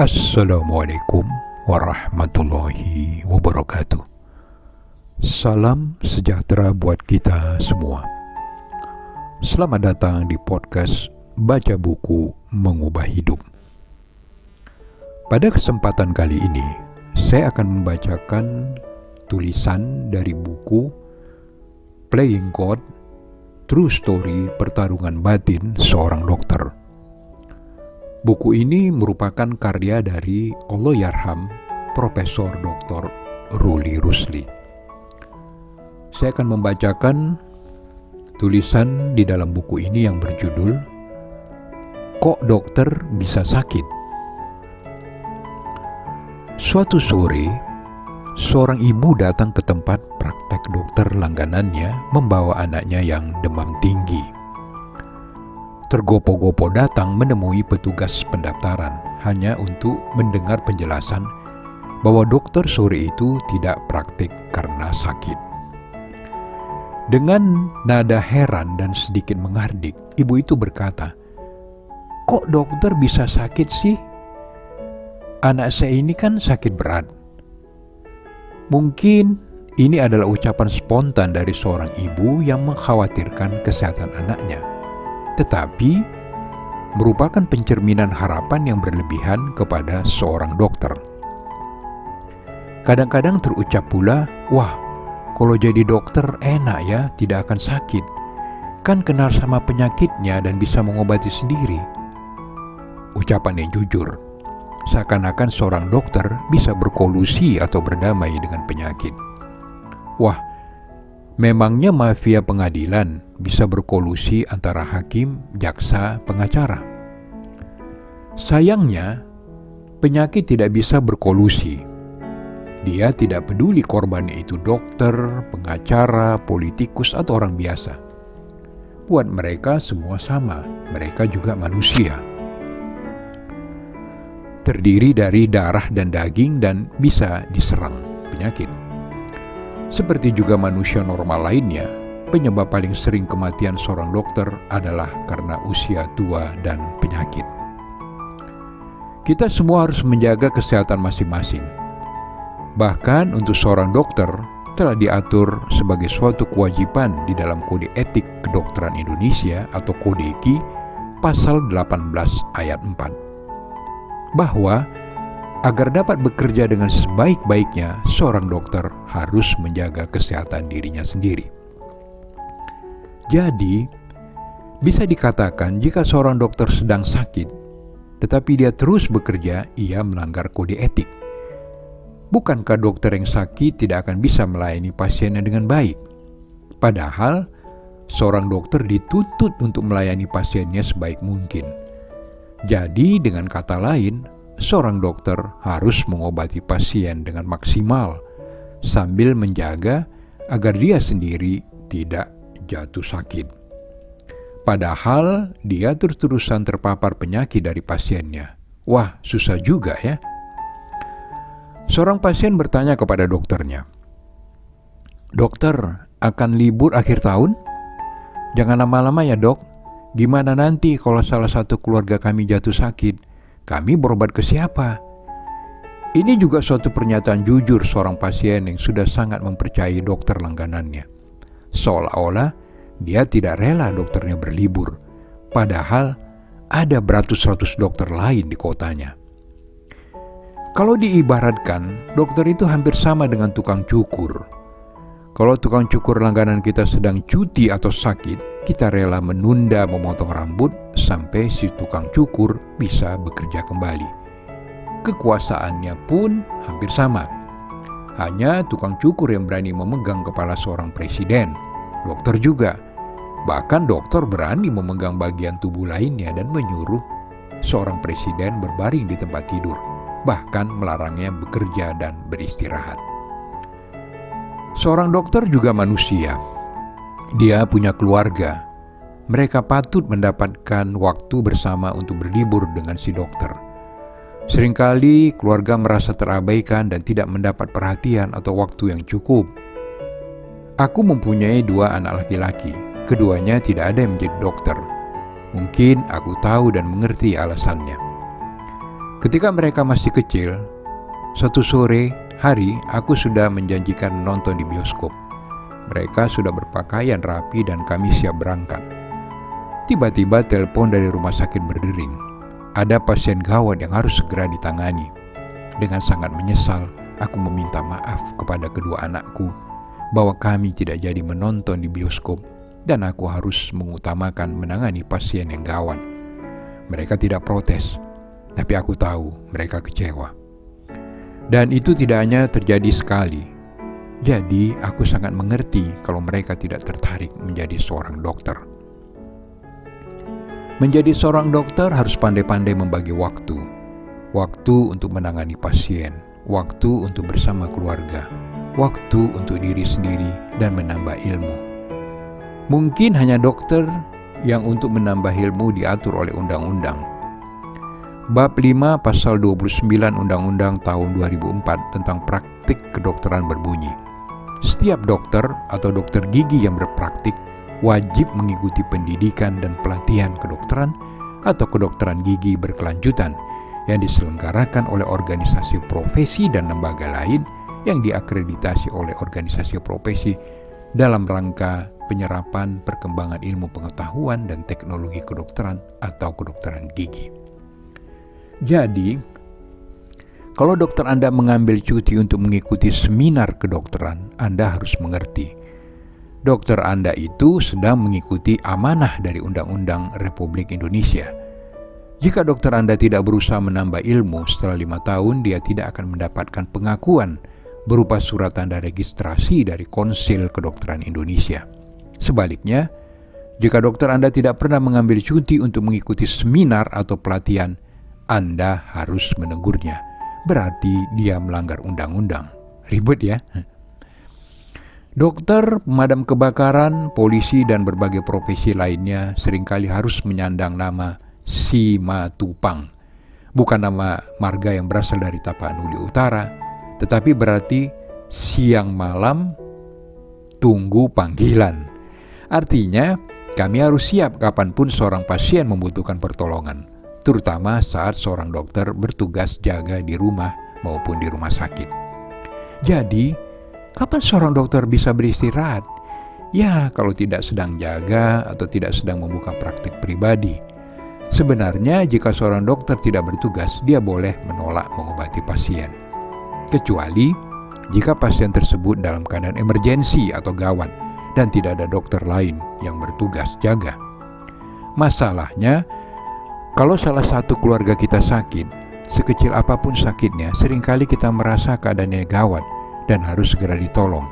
Assalamualaikum warahmatullahi wabarakatuh. Salam sejahtera buat kita semua. Selamat datang di podcast Baca Buku Mengubah Hidup. Pada kesempatan kali ini, saya akan membacakan tulisan dari buku Playing God True Story Pertarungan Batin Seorang Dokter Buku ini merupakan karya dari Allahyarham Profesor Dr. Ruli Rusli. Saya akan membacakan tulisan di dalam buku ini yang berjudul Kok Dokter Bisa Sakit? Suatu sore, seorang ibu datang ke tempat praktek dokter langganannya membawa anaknya yang demam tinggi tergopo-gopo datang menemui petugas pendaftaran hanya untuk mendengar penjelasan bahwa dokter sore itu tidak praktik karena sakit. Dengan nada heran dan sedikit menghardik, ibu itu berkata, "Kok dokter bisa sakit sih? Anak saya ini kan sakit berat." Mungkin ini adalah ucapan spontan dari seorang ibu yang mengkhawatirkan kesehatan anaknya tetapi merupakan pencerminan harapan yang berlebihan kepada seorang dokter. Kadang-kadang terucap pula, "Wah, kalau jadi dokter enak ya, tidak akan sakit. Kan kenal sama penyakitnya dan bisa mengobati sendiri." Ucapan yang jujur, seakan-akan seorang dokter bisa berkolusi atau berdamai dengan penyakit. Wah, Memangnya mafia pengadilan bisa berkolusi antara hakim, jaksa, pengacara? Sayangnya, penyakit tidak bisa berkolusi. Dia tidak peduli korbannya itu dokter, pengacara, politikus, atau orang biasa. Buat mereka semua sama, mereka juga manusia. Terdiri dari darah dan daging dan bisa diserang penyakit. Seperti juga manusia normal lainnya, penyebab paling sering kematian seorang dokter adalah karena usia tua dan penyakit. Kita semua harus menjaga kesehatan masing-masing. Bahkan untuk seorang dokter telah diatur sebagai suatu kewajiban di dalam Kode Etik Kedokteran Indonesia atau Kode Eki pasal 18 ayat 4 bahwa Agar dapat bekerja dengan sebaik-baiknya, seorang dokter harus menjaga kesehatan dirinya sendiri. Jadi, bisa dikatakan jika seorang dokter sedang sakit, tetapi dia terus bekerja, ia melanggar kode etik. Bukankah dokter yang sakit tidak akan bisa melayani pasiennya dengan baik? Padahal, seorang dokter dituntut untuk melayani pasiennya sebaik mungkin. Jadi, dengan kata lain, seorang dokter harus mengobati pasien dengan maksimal sambil menjaga agar dia sendiri tidak jatuh sakit. Padahal dia terus-terusan terpapar penyakit dari pasiennya. Wah, susah juga ya. Seorang pasien bertanya kepada dokternya, "Dokter, akan libur akhir tahun? Jangan lama-lama ya, Dok. Gimana nanti kalau salah satu keluarga kami jatuh sakit?" Kami berobat ke siapa? Ini juga suatu pernyataan jujur seorang pasien yang sudah sangat mempercayai dokter langganannya. Seolah-olah dia tidak rela dokternya berlibur, padahal ada beratus-ratus dokter lain di kotanya. Kalau diibaratkan, dokter itu hampir sama dengan tukang cukur. Kalau tukang cukur langganan kita sedang cuti atau sakit, kita rela menunda memotong rambut sampai si tukang cukur bisa bekerja kembali. Kekuasaannya pun hampir sama. Hanya tukang cukur yang berani memegang kepala seorang presiden, dokter juga. Bahkan dokter berani memegang bagian tubuh lainnya dan menyuruh seorang presiden berbaring di tempat tidur, bahkan melarangnya bekerja dan beristirahat. Seorang dokter juga manusia, dia punya keluarga. Mereka patut mendapatkan waktu bersama untuk berlibur dengan si dokter. Seringkali keluarga merasa terabaikan dan tidak mendapat perhatian atau waktu yang cukup. Aku mempunyai dua anak laki-laki. Keduanya tidak ada yang menjadi dokter. Mungkin aku tahu dan mengerti alasannya. Ketika mereka masih kecil, suatu sore hari aku sudah menjanjikan menonton di bioskop. Mereka sudah berpakaian rapi dan kami siap berangkat. Tiba-tiba telepon dari rumah sakit berdering. Ada pasien gawat yang harus segera ditangani. Dengan sangat menyesal, aku meminta maaf kepada kedua anakku bahwa kami tidak jadi menonton di bioskop dan aku harus mengutamakan menangani pasien yang gawat. Mereka tidak protes, tapi aku tahu mereka kecewa. Dan itu tidak hanya terjadi sekali. Jadi, aku sangat mengerti kalau mereka tidak tertarik menjadi seorang dokter. Menjadi seorang dokter harus pandai-pandai membagi waktu. Waktu untuk menangani pasien, waktu untuk bersama keluarga, waktu untuk diri sendiri dan menambah ilmu. Mungkin hanya dokter yang untuk menambah ilmu diatur oleh undang-undang, Bab 5 pasal 29 Undang-Undang tahun 2004 tentang praktik kedokteran berbunyi. Setiap dokter atau dokter gigi yang berpraktik wajib mengikuti pendidikan dan pelatihan kedokteran atau kedokteran gigi berkelanjutan yang diselenggarakan oleh organisasi profesi dan lembaga lain yang diakreditasi oleh organisasi profesi dalam rangka penyerapan perkembangan ilmu pengetahuan dan teknologi kedokteran atau kedokteran gigi. Jadi, kalau dokter Anda mengambil cuti untuk mengikuti seminar kedokteran, Anda harus mengerti. Dokter Anda itu sedang mengikuti amanah dari Undang-Undang Republik Indonesia. Jika dokter Anda tidak berusaha menambah ilmu setelah lima tahun, dia tidak akan mendapatkan pengakuan berupa surat tanda registrasi dari Konsil Kedokteran Indonesia. Sebaliknya, jika dokter Anda tidak pernah mengambil cuti untuk mengikuti seminar atau pelatihan, anda harus menegurnya. Berarti dia melanggar undang-undang. Ribet ya. Dokter, pemadam kebakaran, polisi, dan berbagai profesi lainnya sering kali harus menyandang nama Simatupang. Bukan nama marga yang berasal dari Tapanuli Utara, tetapi berarti siang malam tunggu panggilan. Artinya, kami harus siap kapan pun seorang pasien membutuhkan pertolongan terutama saat seorang dokter bertugas jaga di rumah maupun di rumah sakit. Jadi, kapan seorang dokter bisa beristirahat? Ya, kalau tidak sedang jaga atau tidak sedang membuka praktik pribadi. Sebenarnya, jika seorang dokter tidak bertugas, dia boleh menolak mengobati pasien, kecuali jika pasien tersebut dalam keadaan emergensi atau gawat dan tidak ada dokter lain yang bertugas jaga. Masalahnya, kalau salah satu keluarga kita sakit, sekecil apa pun sakitnya, sering kali kita merasa keadaannya gawat dan harus segera ditolong.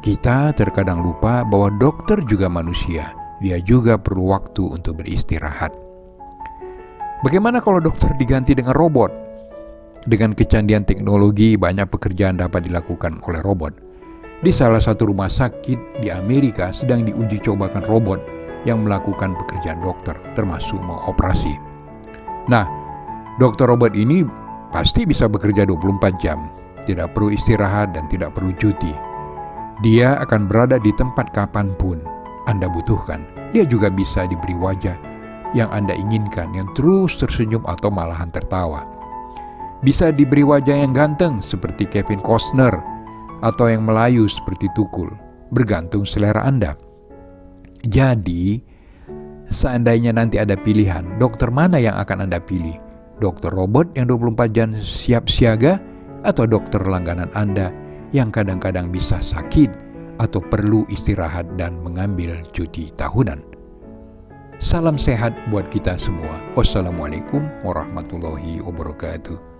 Kita terkadang lupa bahwa dokter juga manusia, dia juga perlu waktu untuk beristirahat. Bagaimana kalau dokter diganti dengan robot? Dengan kecanggihan teknologi, banyak pekerjaan dapat dilakukan oleh robot. Di salah satu rumah sakit di Amerika sedang diuji cobakan robot yang melakukan pekerjaan dokter, termasuk mengoperasi. Nah, dokter robot ini pasti bisa bekerja 24 jam, tidak perlu istirahat dan tidak perlu cuti. Dia akan berada di tempat kapan pun Anda butuhkan. Dia juga bisa diberi wajah yang Anda inginkan, yang terus tersenyum atau malahan tertawa. Bisa diberi wajah yang ganteng seperti Kevin Costner atau yang melayu seperti Tukul, bergantung selera Anda. Jadi, seandainya nanti ada pilihan, dokter mana yang akan Anda pilih? Dokter robot yang 24 jam siap siaga atau dokter langganan Anda yang kadang-kadang bisa sakit atau perlu istirahat dan mengambil cuti tahunan? Salam sehat buat kita semua. Wassalamualaikum warahmatullahi wabarakatuh.